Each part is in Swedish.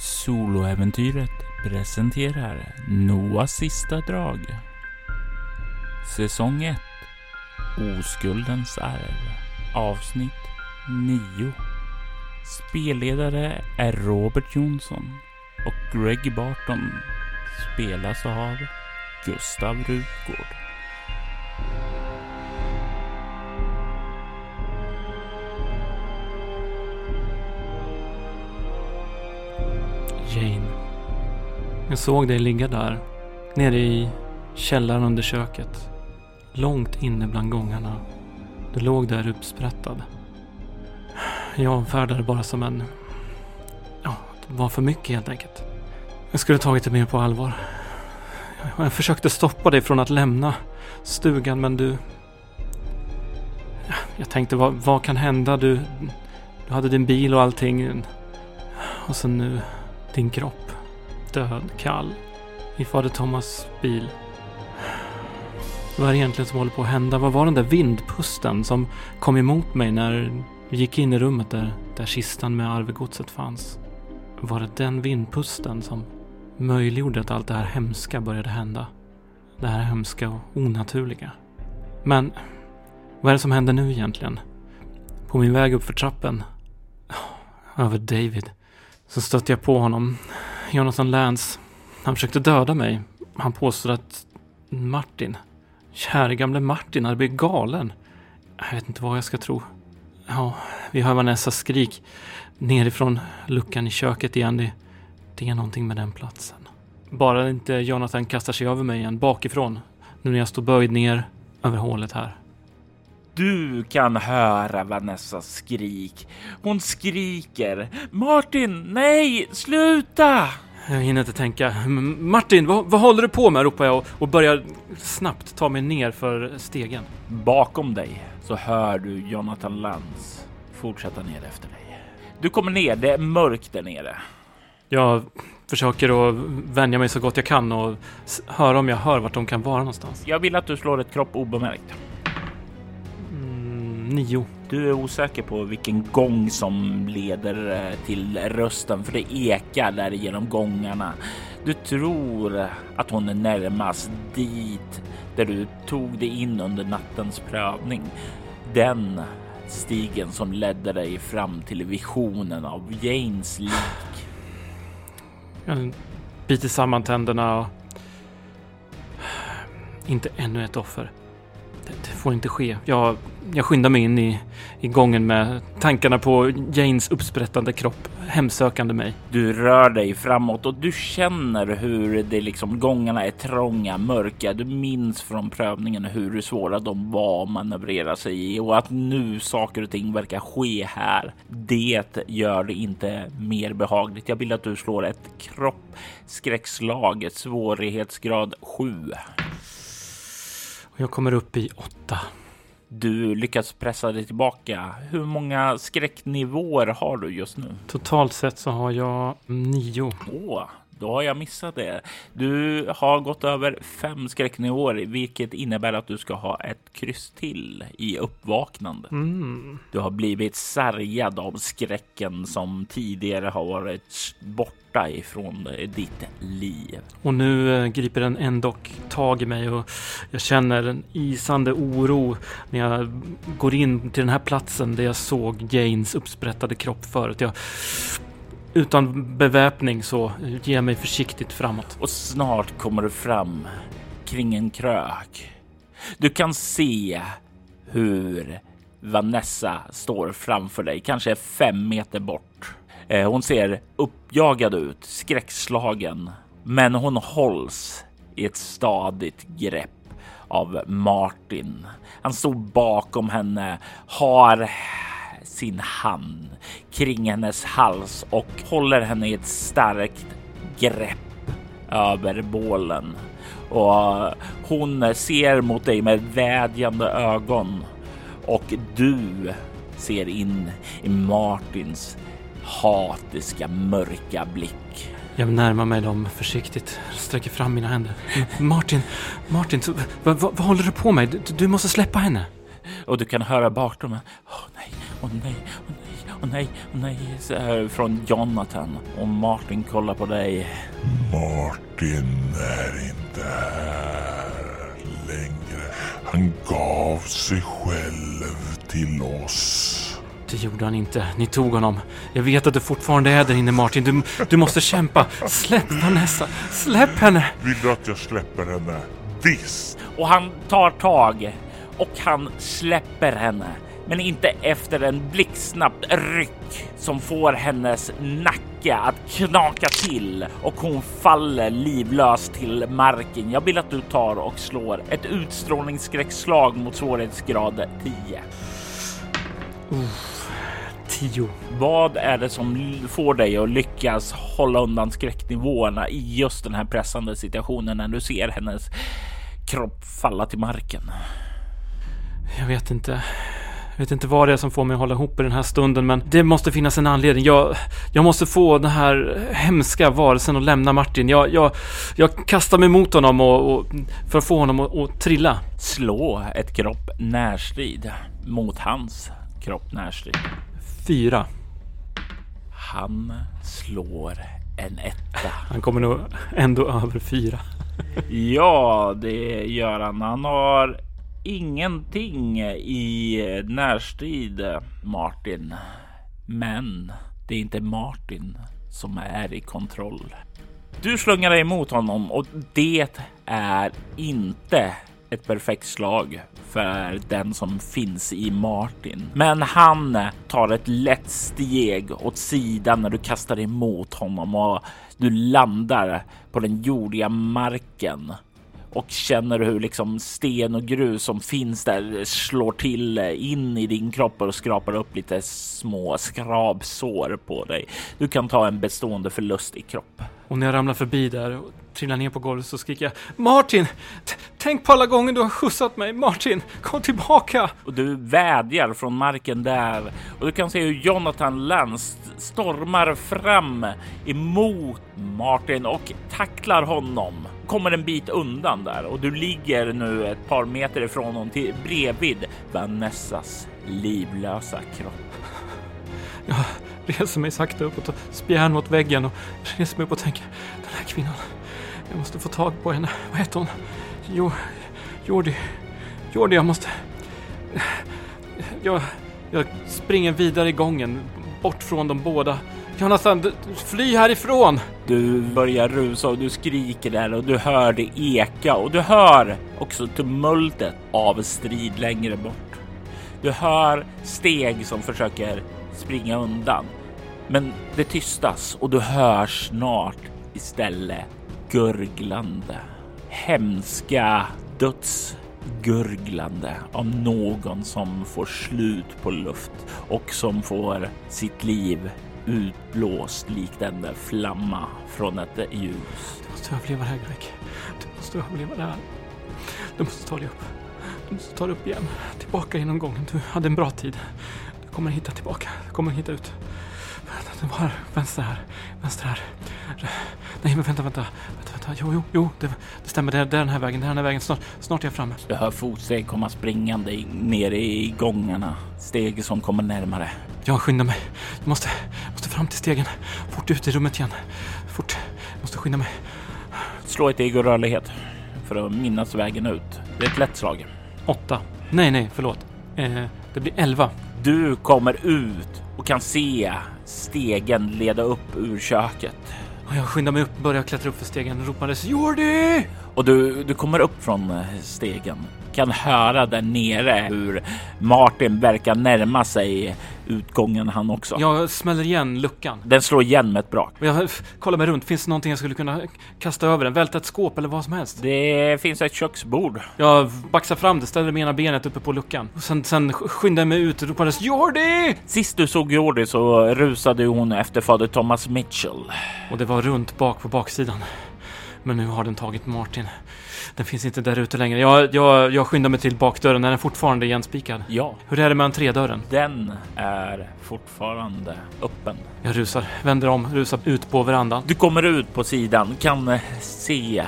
Soloäventyret presenterar Noahs sista drag. Säsong 1 Oskuldens arv Avsnitt 9 Spelledare är Robert Jonsson och Greg Barton spelas av Gustav Rutgård. Jag såg dig ligga där. Nere i källaren under köket. Långt inne bland gångarna. Du låg där uppsprättad. Jag avfärdade det bara som en... Ja, det var för mycket helt enkelt. Jag skulle tagit det mer på allvar. Jag försökte stoppa dig från att lämna stugan men du... Jag tänkte vad, vad kan hända? Du, du hade din bil och allting. Och sen nu din kropp. Död, kall. I fader Thomas bil. Vad är det egentligen som håller på att hända? Vad var den där vindpusten som kom emot mig när vi gick in i rummet där, där kistan med arvegodset fanns? Var det den vindpusten som möjliggjorde att allt det här hemska började hända? Det här hemska och onaturliga. Men vad är det som händer nu egentligen? På min väg upp för trappen. Över David. Så stötte jag på honom. Jonathan Lance. Han försökte döda mig. Han påstod att Martin, käre gamle Martin, hade blivit galen. Jag vet inte vad jag ska tro. Ja, vi hör Vanessas skrik nerifrån luckan i köket igen. Det, det är någonting med den platsen. Bara inte Jonathan kastar sig över mig igen bakifrån. Nu när jag står böjd ner över hålet här. Du kan höra Vanessas skrik. Hon skriker. Martin, nej, sluta! Jag hinner inte tänka. Martin, vad, vad håller du på med? ropar jag och, och börjar snabbt ta mig ner för stegen. Bakom dig så hör du Jonathan Lantz fortsätta ner efter dig. Du kommer ner, det är mörkt där nere. Jag försöker att vänja mig så gott jag kan och höra om jag hör vart de kan vara någonstans. Jag vill att du slår ett kropp obemärkt. Nio. Du är osäker på vilken gång som leder eh, till rösten för det ekar där genom gångarna. Du tror att hon är närmast dit där du tog dig in under nattens prövning. Den stigen som ledde dig fram till visionen av Janes lik. Jag biter samman tänderna och... Inte ännu ett offer. Det, får inte ske. Jag, jag skyndar mig in i, i gången med tankarna på Janes uppsprättande kropp hemsökande mig. Du rör dig framåt och du känner hur det liksom gångarna är trånga, mörka. Du minns från prövningen hur svåra de var att manövrera sig i och att nu saker och ting verkar ske här. Det gör det inte mer behagligt. Jag vill att du slår ett kroppsskräckslag, svårighetsgrad 7. Jag kommer upp i åtta. Du lyckas pressa dig tillbaka. Hur många skräcknivåer har du just nu? Totalt sett så har jag nio. Åh, då har jag missat det. Du har gått över fem skräcknivåer, vilket innebär att du ska ha ett kryss till i uppvaknande. Mm. Du har blivit sargad av skräcken som tidigare har varit borta ifrån ditt liv. Och nu eh, griper den ändock tag i mig och jag känner en isande oro när jag går in till den här platsen där jag såg Janes uppsprättade kropp förut. Jag, utan beväpning så ger jag mig försiktigt framåt. Och snart kommer du fram kring en krök. Du kan se hur Vanessa står framför dig, kanske fem meter bort. Eh, hon ser uppjagad ut, skräckslagen, men hon hålls i ett stadigt grepp av Martin. Han står bakom henne, har sin hand kring hennes hals och håller henne i ett starkt grepp över bålen. Och hon ser mot dig med vädjande ögon och du ser in i Martins hatiska mörka blick. Jag närmar mig dem försiktigt, sträcker fram mina händer. Martin, Martin, vad, vad, vad håller du på med? Du, du måste släppa henne. Och du kan höra bakom dig. Åh nej, åh nej, åh nej, åh nej, åh nej, så här från Jonathan. Och Martin kollar på dig. Martin är inte här längre. Han gav sig själv till oss. Det gjorde han inte. Ni tog honom. Jag vet att du fortfarande är där inne Martin. Du, du måste kämpa. Släpp Vanessa. Släpp henne. Vill du att jag släpper henne? Visst! Och han tar tag och han släpper henne. Men inte efter en blixtsnabbt ryck som får hennes nacke att knaka till och hon faller livlös till marken. Jag vill att du tar och slår ett utstrålningsskräckslag mot svårighetsgrad 10. Tio. Vad är det som får dig att lyckas hålla undan skräcknivåerna i just den här pressande situationen när du ser hennes kropp falla till marken? Jag vet inte. Jag vet inte vad det är som får mig att hålla ihop i den här stunden, men det måste finnas en anledning. Jag, jag måste få den här hemska varelsen att lämna Martin. Jag, jag, jag kastar mig mot honom och, och för att få honom att, att trilla. Slå ett kropp närstrid mot hans kropp närstrid. Fyra. Han slår en etta. Han kommer nog ändå över fyra. Ja, det gör han. Han har ingenting i närstrid, Martin. Men det är inte Martin som är i kontroll. Du slungar dig emot honom och det är inte ett perfekt slag för den som finns i Martin. Men han tar ett lätt steg åt sidan när du kastar emot honom och du landar på den jordiga marken och känner hur liksom sten och grus som finns där slår till in i din kropp och skrapar upp lite små skrabsår på dig. Du kan ta en bestående förlust i kropp. Och när jag ramlar förbi där och trillar ner på golvet så skriker jag Martin! Tänk på alla gånger du har skjutsat mig! Martin, kom tillbaka! och du vädjar från marken där och du kan se hur Jonathan Lance stormar fram emot Martin och tacklar honom. Kommer en bit undan där och du ligger nu ett par meter ifrån honom till bredvid Vanessas livlösa kropp. Jag reser mig sakta upp och tar spjärn mot väggen och reser mig upp och tänker Den här kvinnan, jag måste få tag på henne. Vad heter hon? Jo, Jordi. Jordi, jag måste... Jag, jag springer vidare i gången, bort från de båda. Jonathan, du- fly härifrån! Du börjar rusa och du skriker där och du hör det eka och du hör också tumultet av strid längre bort. Du hör steg som försöker springa undan, men det tystas och du hör snart istället gurglande. Hemska dödsgurglande av någon som får slut på luft och som får sitt liv utblåst likt en flamma från ett ljus. Du måste överleva det här, Greg. Du måste överleva det här. Du måste ta dig upp. Du måste ta dig upp igen. Tillbaka genom gången. Du hade en bra tid. Du kommer hitta tillbaka. Du kommer hitta ut. Det var här. Vänster här. Vänster här. Nej, men vänta, vänta. Vänta, vänta. Jo, jo, jo. Det, det stämmer. Det det är den här vägen. Det är den här vägen. Snart, snart är jag framme. Du hör fotsteg komma springande nere i gångarna. Steg som kommer närmare. Jag skyndar mig. Jag måste, måste fram till stegen. Fort ut i rummet igen. Fort. Jag måste skynda mig. Slå ett ego rörlighet för att minnas vägen ut. Det är ett lätt slag. Åtta. Nej, nej, förlåt. Eh, det blir elva. Du kommer ut och kan se stegen leda upp ur köket. Jag skyndar mig upp, börjar klättra upp för stegen. Ropades Jordi! Och du, du kommer upp från eh, stegen. Kan höra där nere hur Martin verkar närma sig utgången han också. Jag smäller igen luckan. Den slår igen med ett brak. Jag kollar mig runt. Finns det någonting jag skulle kunna kasta över den? Välta ett skåp eller vad som helst? Det finns ett köksbord. Jag baxar fram det, ställer med ena benet uppe på luckan. Och sen, sen sk- skyndar jag mig ut och ropades Jordi! Sist du såg Jordi så rusade hon efter fader Thomas Mitchell. Och det var runt bak på baksidan. Men nu har den tagit Martin. Den finns inte där ute längre. Jag, jag, jag skyndar mig till bakdörren. Den är fortfarande igenspikad. Ja, Hur är det med entrédörren? den är fortfarande öppen. Jag rusar, vänder om, rusar ut på verandan. Du kommer ut på sidan, kan eh, se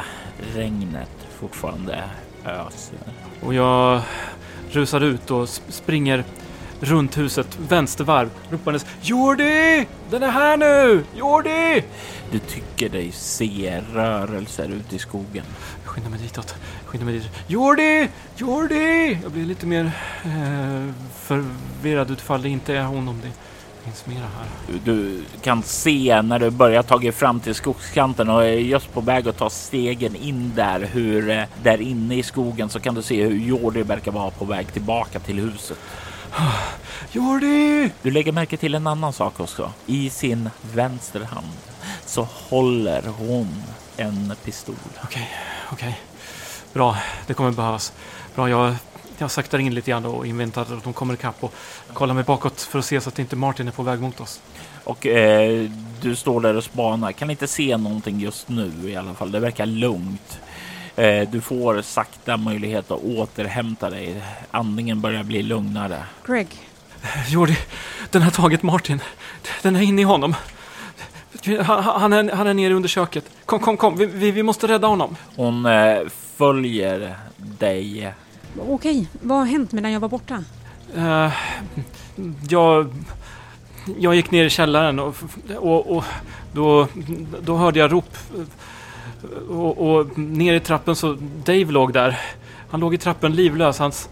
regnet fortfarande öser. Och jag rusar ut och sp- springer runt huset, vänstervarv, ropandes Jordi! Den är här nu! Jordi! Du tycker dig se rörelser ute i skogen. Jag skyndar mig ditåt, skyndar mig ditåt. Jordi! Jordi! Jag blir lite mer eh, förvirrad utifall det inte är hon om det finns mera här. Du kan se när du börjar ta fram till skogskanten och är just på väg att ta stegen in där hur eh, där inne i skogen så kan du se hur Jordi verkar vara på väg tillbaka till huset. Jordi! Du lägger märke till en annan sak också. I sin vänster hand så håller hon en pistol. Okej, okej. Bra, det kommer behövas. Bra, jag, jag saktar in lite grann och inväntar att de kommer ikapp och kollar mig bakåt för att se så att inte Martin är på väg mot oss. Och eh, du står där och spanar. Kan inte se någonting just nu i alla fall. Det verkar lugnt. Eh, du får sakta möjlighet att återhämta dig. Andningen börjar bli lugnare. Greg, Jordi, den har tagit Martin. Den är inne i honom. Han, han, är, han är nere under köket. Kom, kom, kom. Vi, vi, vi måste rädda honom. Hon eh, följer dig. okej, vad har hänt medan jag var borta? Eh, jag, jag gick ner i källaren och, och, och då, då hörde jag rop. Och, och ner i trappen så Dave låg där. Han låg i trappen livlös. Hans,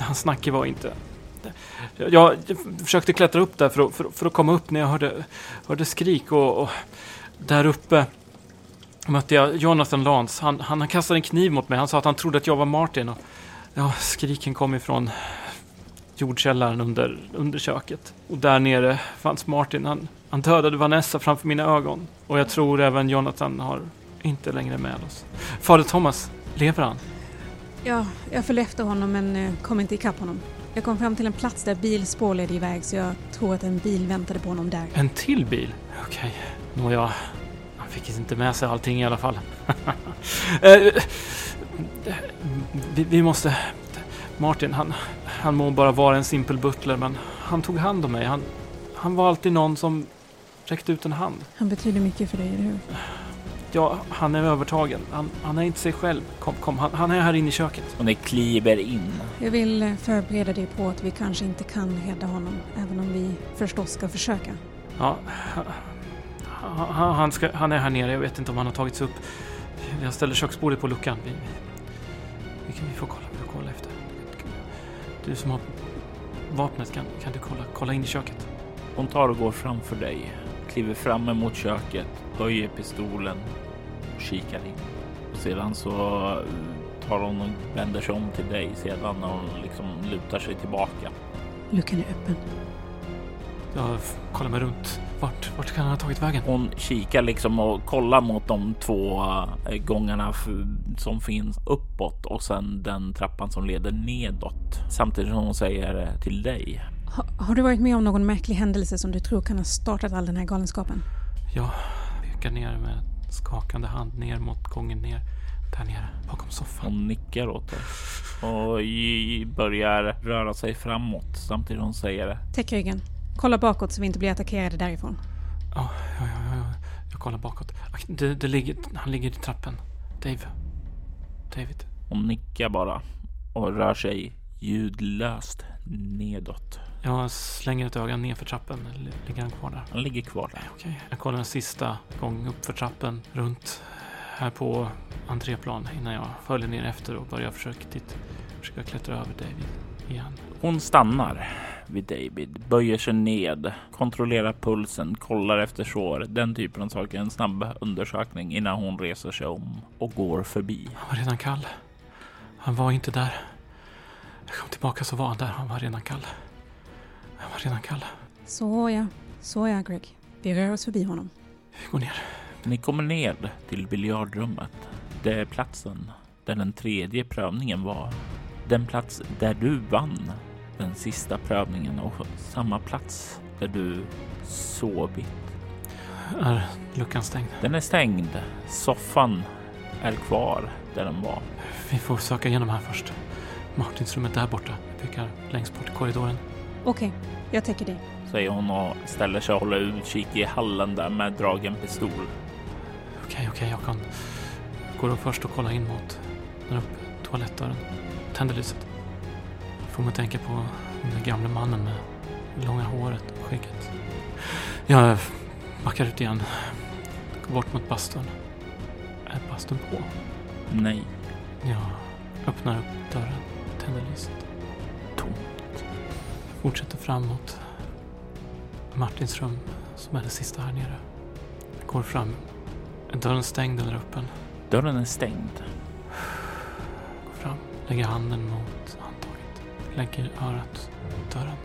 hans nacke var inte... Jag, jag försökte klättra upp där för att, för, för att komma upp när jag hörde, hörde skrik och, och där uppe mötte jag Jonathan Lance. Han, han kastade en kniv mot mig. Han sa att han trodde att jag var Martin. Och, ja, skriken kom ifrån jordkällaren under, under köket. Och där nere fanns Martin. Han, han dödade Vanessa framför mina ögon. Och jag tror även Jonathan har inte längre med oss. Fader Thomas, lever han? Ja, jag följde efter honom men eh, kom inte ikapp honom. Jag kom fram till en plats där bilspår ledde iväg så jag tror att en bil väntade på honom där. En till bil? Okej, nåja. Han fick inte med sig allting i alla fall. Eh, vi, vi måste... Martin, han, han må bara vara en simpel butler men han tog hand om mig. Han, han var alltid någon som räckte ut en hand. Han betyder mycket för dig, eller hur? Ja, han är övertagen. Han, han är inte sig själv. Kom, kom, han, han är här inne i köket. Och ni kliver in. Jag vill eh, förbereda dig på att vi kanske inte kan rädda honom, även om vi förstås ska försöka. Ja, han, han, han, ska, han är här nere. Jag vet inte om han har tagits upp. Jag ställer köksbordet på luckan. Vi, vi, kan, vi får kolla, vi får kolla efter. Du som har vapnet, kan, kan du kolla, kolla in i köket? Hon tar och går framför dig, kliver fram emot köket, höjer pistolen och kikar in. Och sedan så eh, tar hon och vänder sig om till dig sedan när hon liksom lutar sig tillbaka. Luckan är öppen. Jag kollar mig runt. Vart, vart kan han ha tagit vägen? Hon kikar liksom och kollar mot de två eh, gångarna som finns uppåt och sen den trappan som leder nedåt. Samtidigt som hon säger eh, till dig. Ha, har du varit med om någon märklig händelse som du tror kan ha startat all den här galenskapen? Jag pekar ner med skakande hand ner mot gången ner. Där nere, bakom soffan. Hon nickar åt dig och börjar röra sig framåt samtidigt som hon säger Täck ryggen. Kolla bakåt så vi inte blir attackerade därifrån. Ja, ja, ja, ja. Jag kollar bakåt. Det, det ligger, han ligger i trappen. Dave. David. Hon nickar bara och rör sig ljudlöst nedåt. Jag slänger ett öga ner för trappen. Ligger han kvar där? Han ligger kvar där. Okej. Jag kollar en sista gång upp för trappen. Runt här på entréplan innan jag följer ner efter och börjar försiktigt försöka klättra över David igen. Hon stannar vid David, böjer sig ned, kontrollerar pulsen, kollar efter sår, den typen av saker. En snabb undersökning innan hon reser sig om och går förbi. Han var redan kall. Han var inte där. Jag kom tillbaka så var han där. Han var redan kall. Han var redan kall. Så ja, så ja Greg. Vi rör oss förbi honom. Vi går ner. Ni kommer ned till biljardrummet. Det är platsen där den tredje prövningen var. Den plats där du vann den sista prövningen och samma plats där du sovit. Är luckan stängd? Den är stängd. Soffan är kvar där den var. Vi får söka igenom här först. Martinsrummet där borta. Jag pekar längst bort i korridoren. Okej, jag täcker dig. Säger hon och ställer sig och håller utkik i hallen där med dragen pistol. Okej, okej, jag kan... Går då först och kollar in mot där uppe, toalettdörren. Tänder lyset. Får mig tänka på Den gamle mannen med långa håret och skägget. Jag backar ut igen. Går bort mot bastun. Är bastun på? Nej, Jag öppnar upp dörren. Tänder lyset. Fortsätter framåt. Martins rum, som är det sista här nere. Jag går fram. Är dörren stängd eller öppen? Dörren är stängd. Går fram. Lägger handen mot handtaget. Lägger örat mot dörren.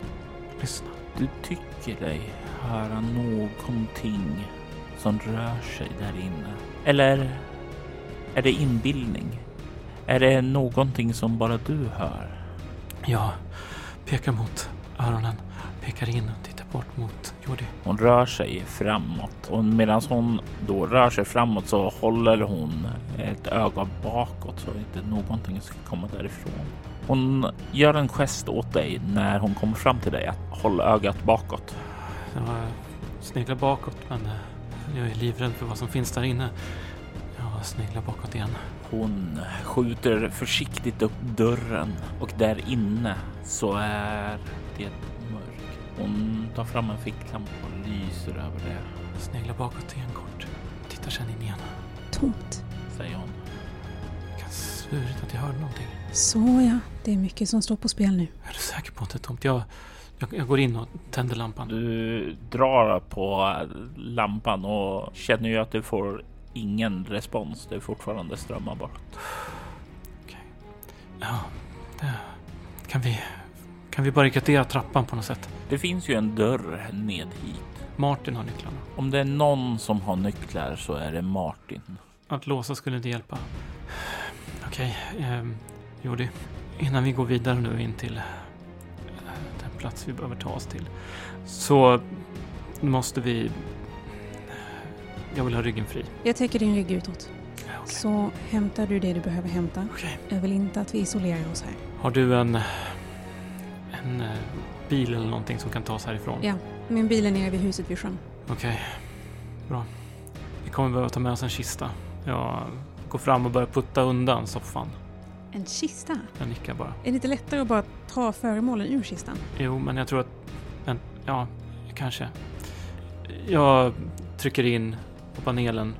Lyssna. Du tycker dig höra någonting som rör sig där inne. Eller är det inbildning? Är det någonting som bara du hör? Jag pekar mot öronen. Pekar in och tittar bort mot Jordi. Hon rör sig framåt och medan hon då rör sig framåt så håller hon ett öga bakåt så inte någonting ska komma därifrån. Hon gör en gest åt dig när hon kommer fram till dig att hålla ögat bakåt. Jag sneglar bakåt men eh, jag är livrädd för vad som finns där inne. Jag sneglar bakåt igen. Hon skjuter försiktigt upp dörren och där inne så är det mörkt. Hon tar fram en ficklampa och lyser över det, Sneglar bakåt igen kort. Tittar sen in igen. Tomt. säger hon. Jag kan svurit att jag hörde någonting. Så ja, det är mycket som står på spel nu. Är du säker på att det är tomt? Jag, jag, jag går in och tänder lampan. Du drar på lampan och känner ju att du får ingen respons. Det är fortfarande strömmar bort. Ja, det, kan vi... Kan vi barrikadera trappan på något sätt? Det finns ju en dörr ned hit. Martin har nycklarna. Om det är någon som har nycklar så är det Martin. Att låsa skulle inte hjälpa. Okej, eh, Jordi. Innan vi går vidare nu in till eh, den plats vi behöver ta oss till. Så måste vi... Jag vill ha ryggen fri. Jag täcker din rygg utåt. Ja, okej. Så hämtar du det du behöver hämta. Okej. Jag vill inte att vi isolerar oss här. Har du en... En eh, bil eller någonting som kan ta oss härifrån? Ja. Min bil är nere vid huset vid sjön. Okej, bra. Vi kommer behöva ta med oss en kista. Jag går fram och börjar putta undan soffan. En kista? Jag nickar bara. Är det inte lättare att bara ta föremålen ur kistan? Jo, men jag tror att... Men, ja, kanske. Jag trycker in på panelen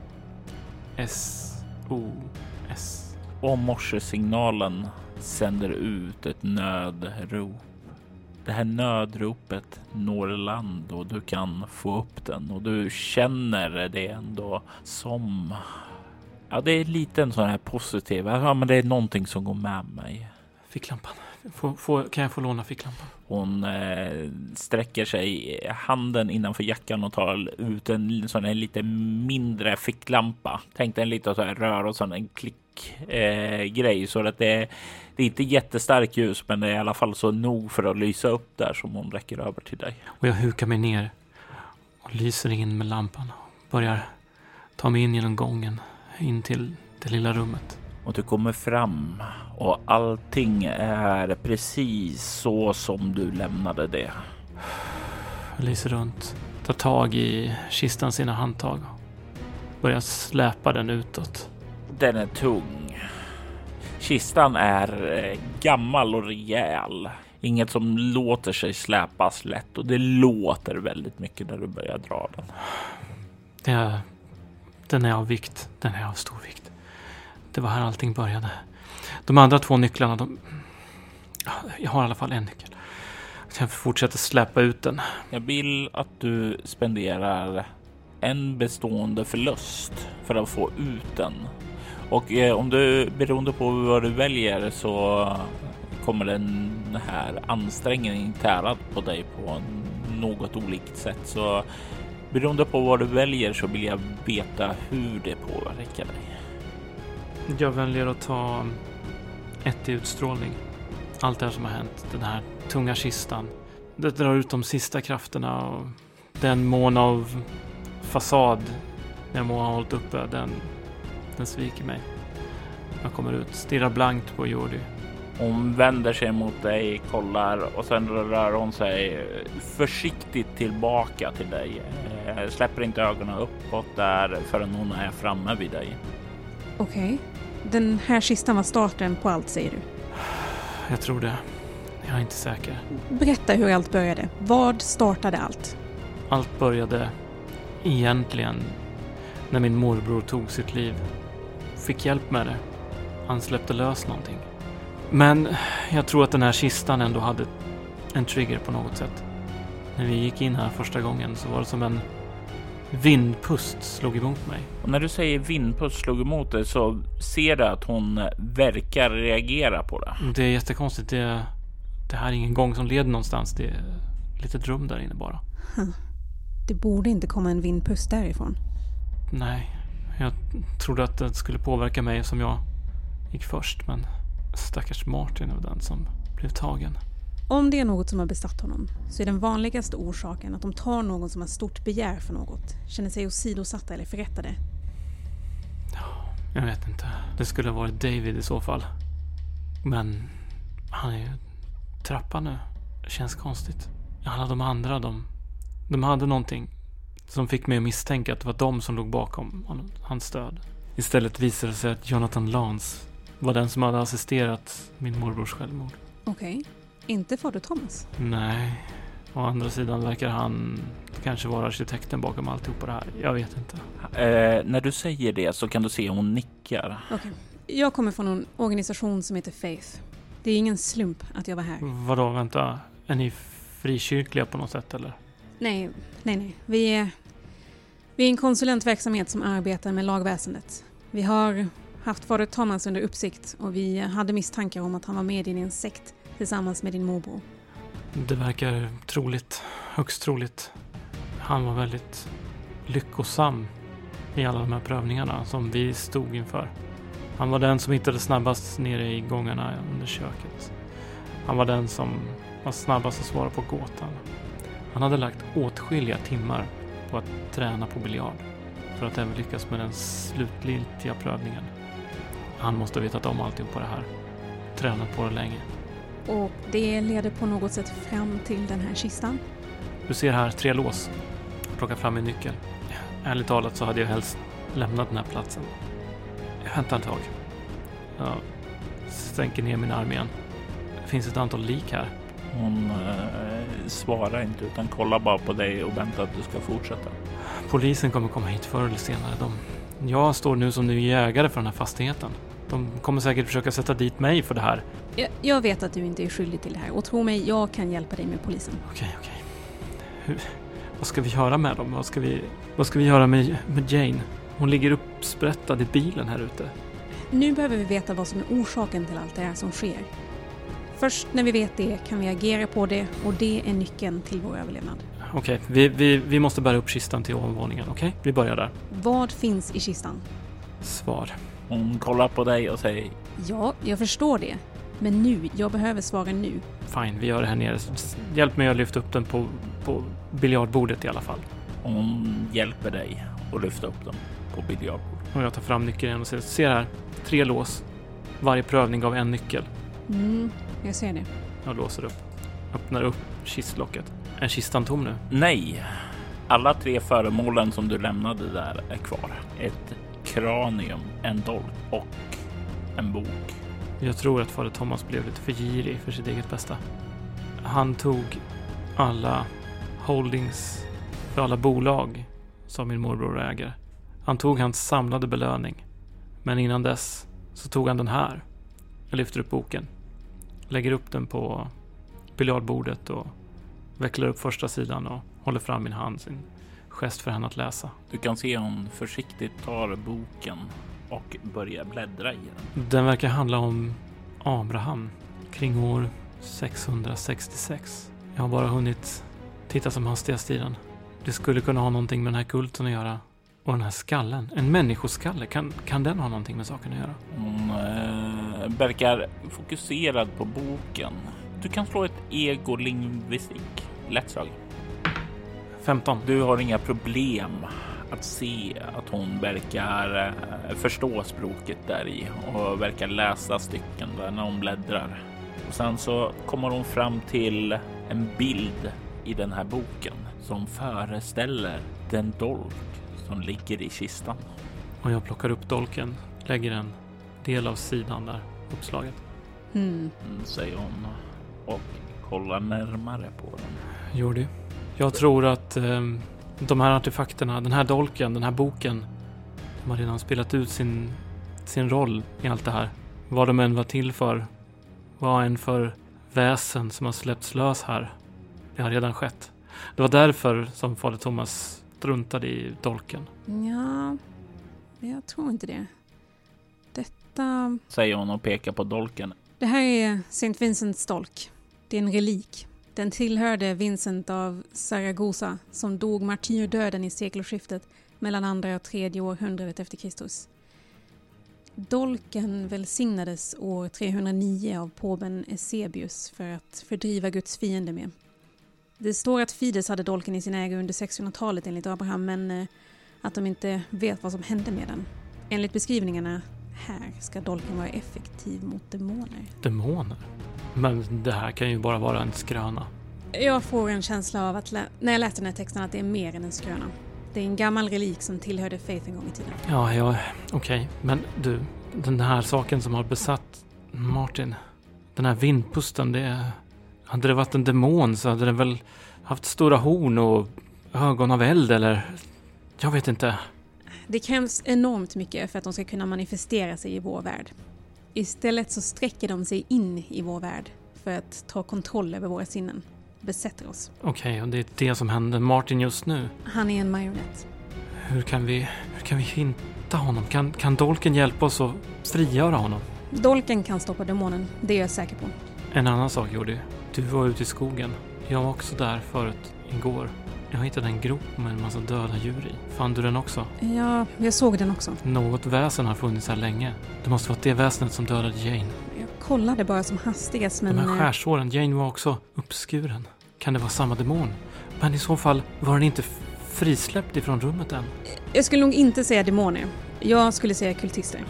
S-O-S. Och morsesignalen sänder ut ett nödrop. Det här nödropet når land och du kan få upp den och du känner det ändå som... Ja, det är lite en sån här positiv. Ja, men det är någonting som går med mig. Ficklampan. Får, får, kan jag få låna ficklampan? Hon eh, sträcker sig handen innanför jackan och tar ut en sån här lite mindre ficklampa. Tänk dig en liten så här rör och sån en klick eh, grej så att det, det är inte jättestarkt ljus, men det är i alla fall så nog för att lysa upp där som hon räcker över till dig. Och jag hukar mig ner och lyser in med lampan. Börjar ta mig in genom gången in till det lilla rummet. Och du kommer fram och allting är precis så som du lämnade det. Jag lyser runt, tar tag i kistan sina handtag. Börjar släpa den utåt. Den är tung. Kistan är eh, gammal och rejäl. Inget som låter sig släpas lätt och det låter väldigt mycket när du börjar dra den. Är, den är av vikt. Den är av stor vikt. Det var här allting började. De andra två nycklarna, de... Ja, Jag har i alla fall en nyckel. Jag fortsätter släpa ut den. Jag vill att du spenderar en bestående förlust för att få ut den. Och eh, om du beroende på vad du väljer så kommer den här ansträngningen tära på dig på något olikt sätt. Så beroende på vad du väljer så vill jag veta hur det påverkar dig. Jag väljer att ta ett i utstrålning. Allt det här som har hänt. Den här tunga kistan. Det drar ut de sista krafterna och den mån av fasad jag må ha hållit uppe, den, den sviker mig. Jag kommer ut, stirrar blankt på Jordi. Hon vänder sig mot dig, kollar och sen rör hon sig försiktigt tillbaka till dig. Eh, Släpper inte ögonen uppåt där förrän hon är framme vid dig. Okej. Den här kistan var starten på allt säger du? Jag tror det. Jag är inte säker. Berätta hur allt började. Vad startade allt? Allt började egentligen när min morbror tog sitt liv. Fick hjälp med det. Han släppte lös någonting. Men jag tror att den här kistan ändå hade en trigger på något sätt. När vi gick in här första gången så var det som en vindpust slog emot mig. Och när du säger vindpust slog emot dig så ser du att hon verkar reagera på det. Det är jättekonstigt. Det, det här är ingen gång som leder någonstans. Det är lite rum där inne bara. Det borde inte komma en vindpust därifrån. Nej, jag trodde att det skulle påverka mig som jag gick först. Men stackars Martin var den som blev tagen. Om det är något som har besatt honom så är den vanligaste orsaken att de tar någon som har stort begär för något, känner sig åsidosatta eller förrättade. Jag vet inte. Det skulle ha varit David i så fall. Men han är ju trappan nu. Det känns konstigt. Alla de andra, de, de hade någonting som fick mig att misstänka att det var de som låg bakom honom, hans död. Istället visade det sig att Jonathan Lance var den som hade assisterat min morbrors självmord. Okej. Inte fader Thomas? Nej, å andra sidan verkar han kanske vara arkitekten bakom alltihopa det här. Jag vet inte. Eh, när du säger det så kan du se hon nickar. Okej. Jag kommer från en organisation som heter Faith. Det är ingen slump att jag var här. Vadå, vänta? Är ni frikyrkliga på något sätt eller? Nej, nej, nej. Vi är, vi är en konsulentverksamhet som arbetar med lagväsendet. Vi har haft fader Thomas under uppsikt och vi hade misstankar om att han var med i en sekt tillsammans med din morbror. Det verkar troligt. Högst troligt. Han var väldigt lyckosam i alla de här prövningarna som vi stod inför. Han var den som hittade snabbast nere i gångarna under köket. Han var den som var snabbast att svara på gåtan. Han hade lagt åtskilliga timmar på att träna på biljard för att även lyckas med den slutgiltiga prövningen. Han måste ha vetat om alltihopa det här. Tränat på det länge. Och det leder på något sätt fram till den här kistan. Du ser här tre lås. Jag plockar fram min nyckel. Ärligt talat så hade jag helst lämnat den här platsen. Vänta ett tag. Jag sänker ner min arm igen. Det finns ett antal lik här. Hon eh, svarar inte utan kollar bara på dig och väntar att du ska fortsätta. Polisen kommer komma hit förr eller senare. De... Jag står nu som ny jägare för den här fastigheten. De kommer säkert försöka sätta dit mig för det här. Jag, jag vet att du inte är skyldig till det här och tro mig, jag kan hjälpa dig med polisen. Okej, okej. Hur... Vad ska vi göra med dem? Vad ska vi, vad ska vi göra med, med Jane? Hon ligger uppsprättad i bilen här ute. Nu behöver vi veta vad som är orsaken till allt det här som sker. Först när vi vet det kan vi agera på det och det är nyckeln till vår överlevnad. Okej, vi, vi, vi måste bära upp kistan till ovanvåningen, okej? Vi börjar där. Vad finns i kistan? Svar. Hon kollar på dig och säger Ja, jag förstår det. Men nu, jag behöver svaren nu. Fine, vi gör det här nere. Hjälp mig att lyfta upp den på, på biljardbordet i alla fall. hon hjälper dig att lyfta upp dem på biljardbordet. Och jag tar fram nyckeln igen och säger, se här, tre lås. Varje prövning gav en nyckel. Mm, jag ser det. Jag låser upp. Öppnar upp kistlocket. Är kistan tom nu? Nej, alla tre föremålen som du lämnade där är kvar. Ett kranium, en dolk och en bok. Jag tror att fader Thomas blev lite för girig för sitt eget bästa. Han tog alla holdings för alla bolag som min morbror äger. Han tog hans samlade belöning. Men innan dess så tog han den här. Jag lyfter upp boken. Lägger upp den på biljardbordet och vecklar upp första sidan och håller fram min hand. Sin gest för henne att läsa. Du kan se hon försiktigt tar boken och börjar bläddra i den. Den verkar handla om Abraham kring år 666. Jag har bara hunnit titta som hastigast i den. Det skulle kunna ha någonting med den här kulten att göra. Och den här skallen, en människoskalle, kan, kan den ha någonting med saken att göra? Hon eh, verkar fokuserad på boken. Du kan slå ett egolingvistik. Lätt slag. 15. Du har inga problem att se att hon verkar eh, förstå språket där i och verkar läsa stycken där när hon bläddrar. Och sen så kommer hon fram till en bild i den här boken som föreställer den dolk som ligger i kistan. Och jag plockar upp dolken, lägger en del av sidan där, uppslaget. Hmm. Mm, säger hon. och kollar närmare på den. Jordi, jag tror att eh, de här artefakterna, den här dolken, den här boken, de har redan spelat ut sin, sin roll i allt det här. Vad de än var till för, vad än för väsen som har släppts lös här. Det har redan skett. Det var därför som fader Thomas struntade i dolken. Ja, jag tror inte det. Detta... Säger hon och pekar på dolken. Det här är St. Vincents dolk. Det är en relik. Den tillhörde Vincent av Saragossa som dog martyrdöden i sekelskiftet mellan andra och tredje århundradet efter Kristus. Dolken välsignades år 309 av påven Eusebius för att fördriva Guds fiende med. Det står att Fides hade dolken i sin ägo under 600-talet enligt Abraham men eh, att de inte vet vad som hände med den. Enligt beskrivningarna här ska dolken vara effektiv mot demoner. Demoner? Men det här kan ju bara vara en skröna. Jag får en känsla av att när jag läser den här texten att det är mer än en skröna. Det är en gammal relik som tillhörde Faith en gång i tiden. Ja, ja, okej. Okay. Men du, den här saken som har besatt Martin. Den här vindpusten, det... Hade det varit en demon så hade den väl haft stora horn och ögon av eld eller... Jag vet inte. Det krävs enormt mycket för att de ska kunna manifestera sig i vår värld. Istället så sträcker de sig in i vår värld för att ta kontroll över våra sinnen. Besätter oss. Okej, okay, och det är det som händer Martin just nu? Han är en marionett. Hur kan vi, hur kan vi hitta honom? Kan, kan Dolken hjälpa oss att frigöra honom? Dolken kan stoppa demonen, det är jag säker på. En annan sak Jordi. Du var ute i skogen. Jag var också där förut, igår. Jag hittade en grop med en massa döda djur i. Fann du den också? Ja, jag såg den också. Något väsen har funnits här länge. Det måste vara det väsenet som dödade Jane. Jag kollade bara som hastigast men... De här skärsåren, Jane var också uppskuren. Kan det vara samma demon? Men i så fall var den inte frisläppt ifrån rummet än. Jag skulle nog inte säga demoner. Jag skulle säga kultister.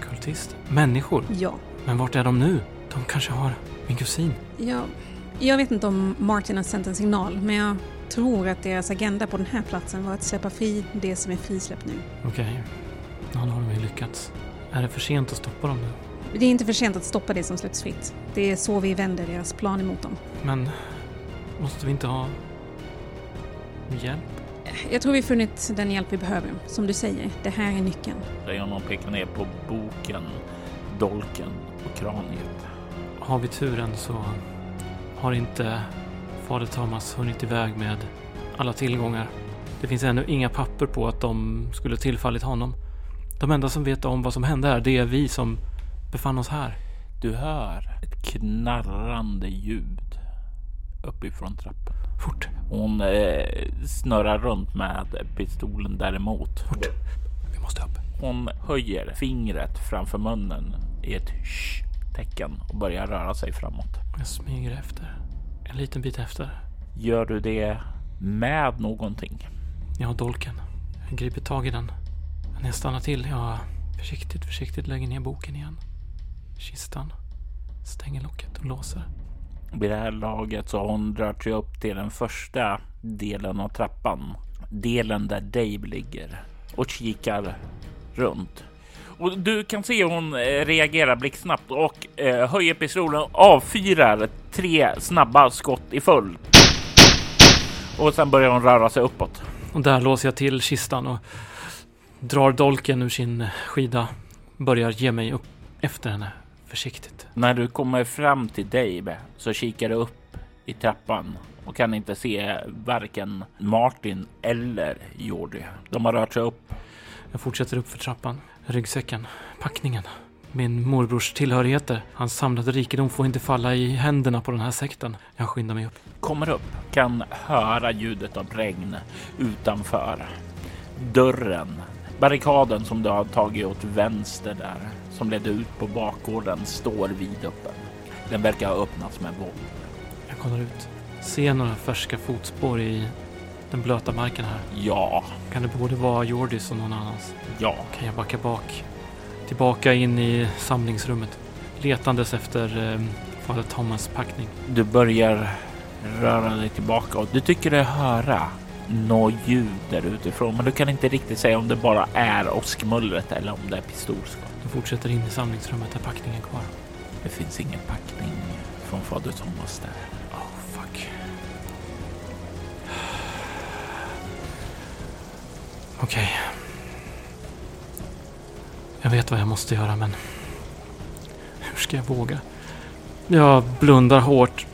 Kultist? Människor? Ja. Men vart är de nu? De kanske har min kusin? Ja, jag vet inte om Martin har sänt en signal, men jag tror att deras agenda på den här platsen var att släppa fri det som är frisläppt nu. Okej. Okay. Ja, då har de ju lyckats. Är det för sent att stoppa dem nu? Det är inte för sent att stoppa det som släpps fritt. Det är så vi vänder deras plan emot dem. Men måste vi inte ha hjälp? Jag tror vi funnit den hjälp vi behöver. Som du säger, det här är nyckeln. Leon pekar ner på boken, dolken och kraniet. Har vi turen så har inte fader Thomas hunnit iväg med alla tillgångar. Det finns ännu inga papper på att de skulle tillfallit honom. De enda som vet om vad som hände här, det är vi som befann oss här. Du hör ett knarrande ljud uppifrån trappen. Fort! Hon eh, snurrar runt med pistolen däremot. Fort! Vi måste upp. Hon höjer fingret framför munnen i ett tecken och börjar röra sig framåt. Jag smyger efter. En liten bit efter. Gör du det med någonting? Jag har dolken. Jag griper tag i den. Men jag stannar till. Jag försiktigt, försiktigt lägger ner boken igen. Kistan. Stänger locket och låser. Vid det här laget så har hon rört sig upp till den första delen av trappan. Delen där Dave ligger och kikar runt. Och du kan se hon eh, reagerar blixtsnabbt och eh, höjer pistolen och avfyrar tre snabba skott i följd. Och sen börjar hon röra sig uppåt. Och där låser jag till kistan och drar dolken ur sin skida. Börjar ge mig upp efter henne försiktigt. När du kommer fram till Dave så kikar du upp i trappan och kan inte se varken Martin eller Jordi. De har rört sig upp. Jag fortsätter upp för trappan. Ryggsäcken, packningen, min morbrors tillhörigheter. Hans samlade rikedom får inte falla i händerna på den här sekten. Jag skyndar mig upp. Kommer upp, kan höra ljudet av regn utanför. Dörren, barrikaden som du har tagit åt vänster där, som ledde ut på bakgården, står vidöppen. Den verkar ha öppnats med våld. Jag kollar ut. Ser några färska fotspår i den blöta marken här. Ja. Kan det både vara Jordis och någon annans? Ja. Kan jag backa bak? Tillbaka in i samlingsrummet. Letandes efter eh, fader Thomas packning. Du börjar röra dig tillbaka och du tycker dig höra något ljud där utifrån. Men du kan inte riktigt säga om det bara är åskmullret eller om det är pistolskott. Du fortsätter in i samlingsrummet där packningen är kvar. Det finns ingen packning från fader Thomas där. Okej. Jag vet vad jag måste göra, men... Hur ska jag våga? Jag blundar hårt.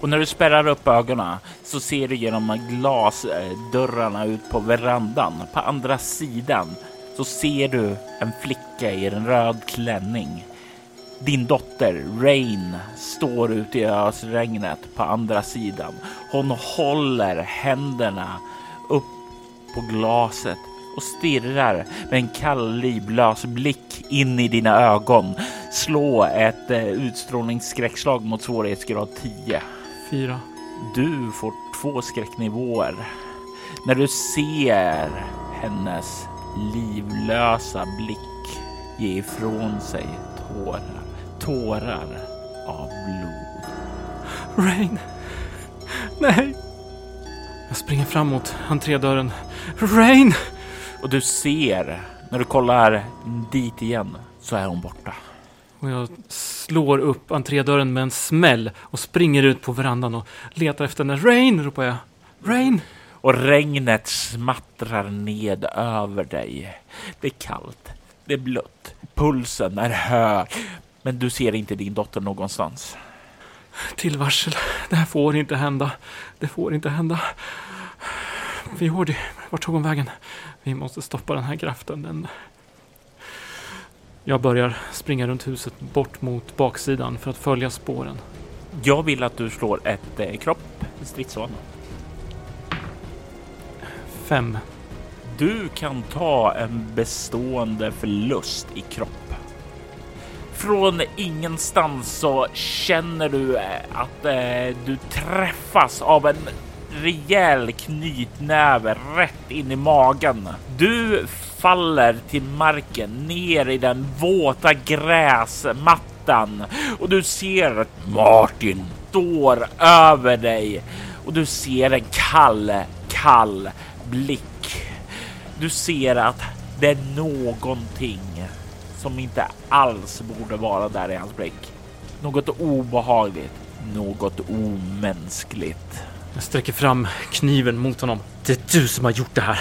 Och när du spärrar upp ögonen så ser du genom glasdörrarna ut på verandan. På andra sidan så ser du en flicka i en röd klänning. Din dotter Rain står ute i ösregnet på andra sidan. Hon håller händerna på glaset och stirrar med en kall livlös blick in i dina ögon. Slå ett eh, utstrålningsskräckslag mot svårighetsgrad 10. Fyra. Du får två skräcknivåer när du ser hennes livlösa blick ge ifrån sig tårar, tårar av blod. Rain! Nej! Jag springer fram mot entrédörren. Rain! Och du ser när du kollar dit igen så är hon borta. Och jag slår upp entrédörren med en smäll och springer ut på verandan och letar efter henne. Rain! ropar jag. Rain! Och regnet smattrar ned över dig. Det är kallt, det är blött, pulsen är hög. Men du ser inte din dotter någonstans. Till varsel. Det här får inte hända. Det får inte hända. Viordi, vart tog hon vägen? Vi måste stoppa den här kraften. Den... Jag börjar springa runt huset bort mot baksidan för att följa spåren. Jag vill att du slår ett eh, kropp stridsvana. Fem. Du kan ta en bestående förlust i kropp. Från ingenstans så känner du eh, att eh, du träffas av en rejäl knytnäve rätt in i magen. Du faller till marken ner i den våta gräsmattan och du ser att Martin står över dig och du ser en kall, kall blick. Du ser att det är någonting som inte alls borde vara där i hans blick. Något obehagligt, något omänskligt. Jag sträcker fram kniven mot honom. Det är du som har gjort det här.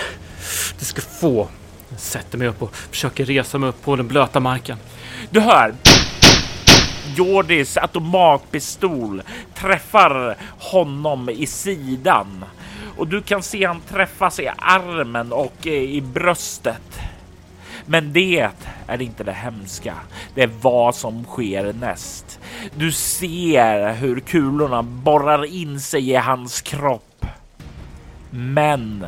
Du ska få. Jag sätter mig upp och försöker resa mig upp på den blöta marken. Du hör Jordis automatpistol träffar honom i sidan och du kan se han träffas i armen och i bröstet. Men det är inte det hemska. Det är vad som sker näst. Du ser hur kulorna borrar in sig i hans kropp. Men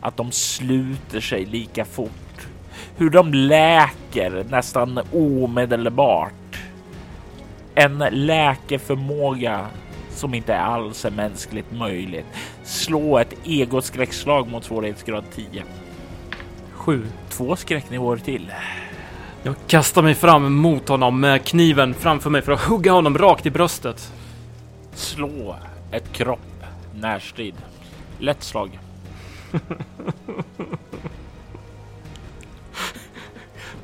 att de sluter sig lika fort. Hur de läker nästan omedelbart. En läkeförmåga som inte alls är mänskligt möjligt. Slå ett egoskräckslag mot svårighetsgrad 10. Sju. Två skräcknivåer till. Jag kastar mig fram mot honom med kniven framför mig för att hugga honom rakt i bröstet. Slå ett kropp närstrid. Lätt slag.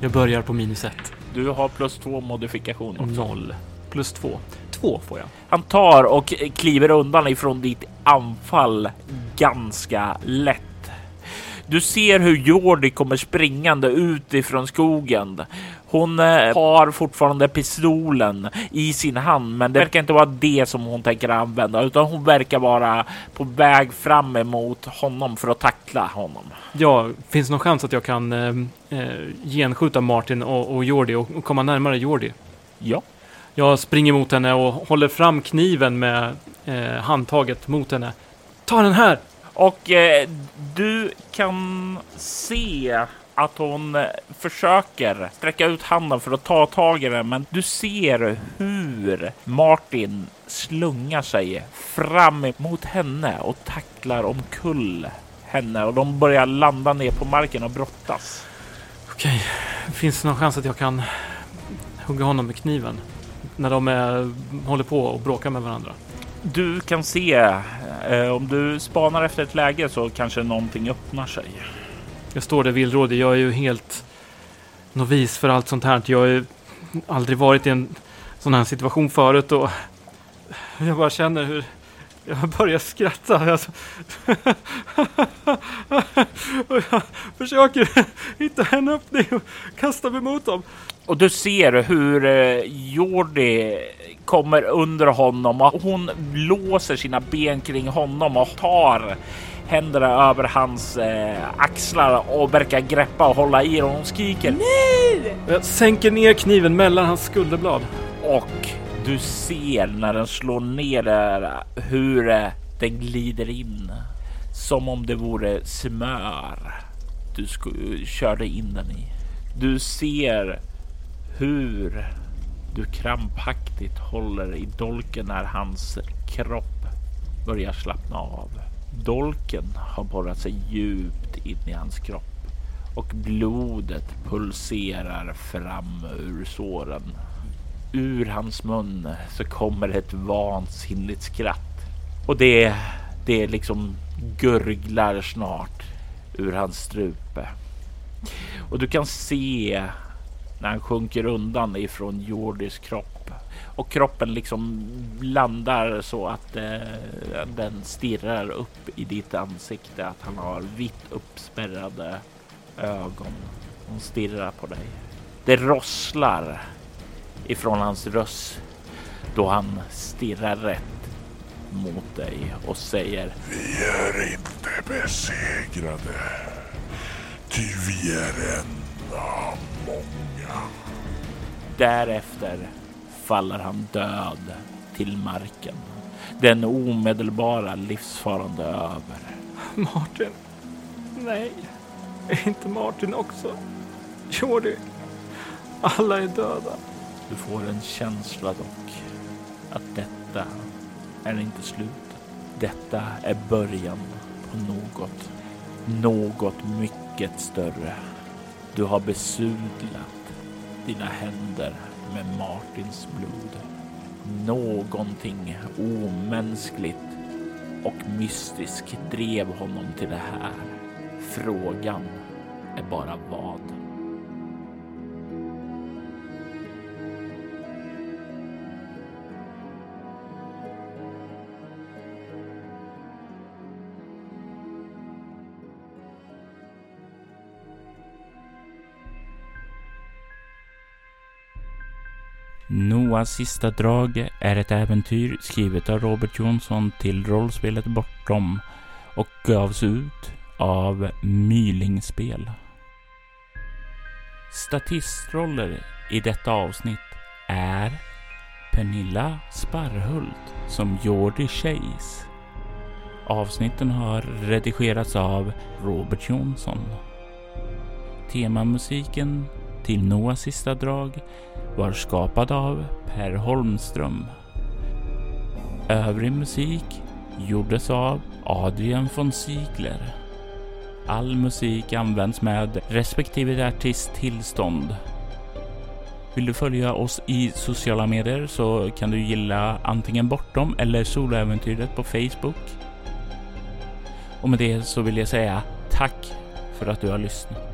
Jag börjar på minus ett. Du har plus två modifikation. också. Noll. Plus två. Två får jag. Han tar och kliver undan ifrån ditt anfall ganska lätt. Du ser hur Jordi kommer springande ut ifrån skogen. Hon eh, har fortfarande pistolen i sin hand, men det verkar inte vara det som hon tänker använda, utan hon verkar vara på väg fram emot honom för att tackla honom. Ja, finns det någon chans att jag kan eh, eh, genskjuta Martin och, och Jordi och, och komma närmare Jordi? Ja, Jag springer mot henne och håller fram kniven med eh, handtaget mot henne. Ta den här! Och eh, du kan se att hon eh, försöker sträcka ut handen för att ta tag i den, men du ser hur Martin slungar sig fram mot henne och tacklar omkull henne och de börjar landa ner på marken och brottas. Okej, finns det någon chans att jag kan hugga honom med kniven? När de är, håller på och bråkar med varandra. Du kan se eh, om du spanar efter ett läge så kanske någonting öppnar sig. Jag står där villrådig. Jag är ju helt novis för allt sånt här. Jag har ju aldrig varit i en sån här situation förut och Jag bara känner hur jag börjar skratta. Alltså. och jag försöker hitta en öppning och kasta mig mot dem. Och du ser hur eh, Jordi kommer under honom och hon låser sina ben kring honom och tar händerna över hans eh, axlar och verkar greppa och hålla i och hon skriker NEJ! Jag sänker ner kniven mellan hans skulderblad. Och du ser när den slår ner där hur den glider in som om det vore smör du körde in den i. Du ser hur du krampaktigt håller i dolken när hans kropp börjar slappna av. Dolken har borrat sig djupt in i hans kropp och blodet pulserar fram ur såren. Ur hans mun så kommer ett vansinnigt skratt och det, det liksom gurglar snart ur hans strupe. Och du kan se när han sjunker undan ifrån Jordis kropp och kroppen liksom landar så att eh, den stirrar upp i ditt ansikte. Att han har vitt uppspärrade ögon. Hon stirrar på dig. Det rosslar ifrån hans röst då han stirrar rätt mot dig och säger Vi är inte besegrade. Ty vi är en av många. Därefter faller han död till marken. Den omedelbara livsfarande över. Martin. Nej. Är inte Martin också? Jordi. Alla är döda. Du får en känsla dock att detta är inte slutet. Detta är början på något. Något mycket större. Du har besudlat dina händer med Martins blod. Någonting omänskligt och mystiskt drev honom till det här. Frågan är bara vad. Noahs sista drag är ett äventyr skrivet av Robert Jonsson till rollspelet Bortom och gavs ut av Mylingspel. Statistroller i detta avsnitt är Pernilla Sparhult som Jordi Chase. Avsnitten har redigerats av Robert Jonsson. Temamusiken till Noahs sista drag var skapad av Per Holmström. Övrig musik gjordes av Adrian von Ziegler. All musik används med respektive artist tillstånd. Vill du följa oss i sociala medier så kan du gilla antingen Bortom eller Soloäventyret på Facebook. Och med det så vill jag säga tack för att du har lyssnat.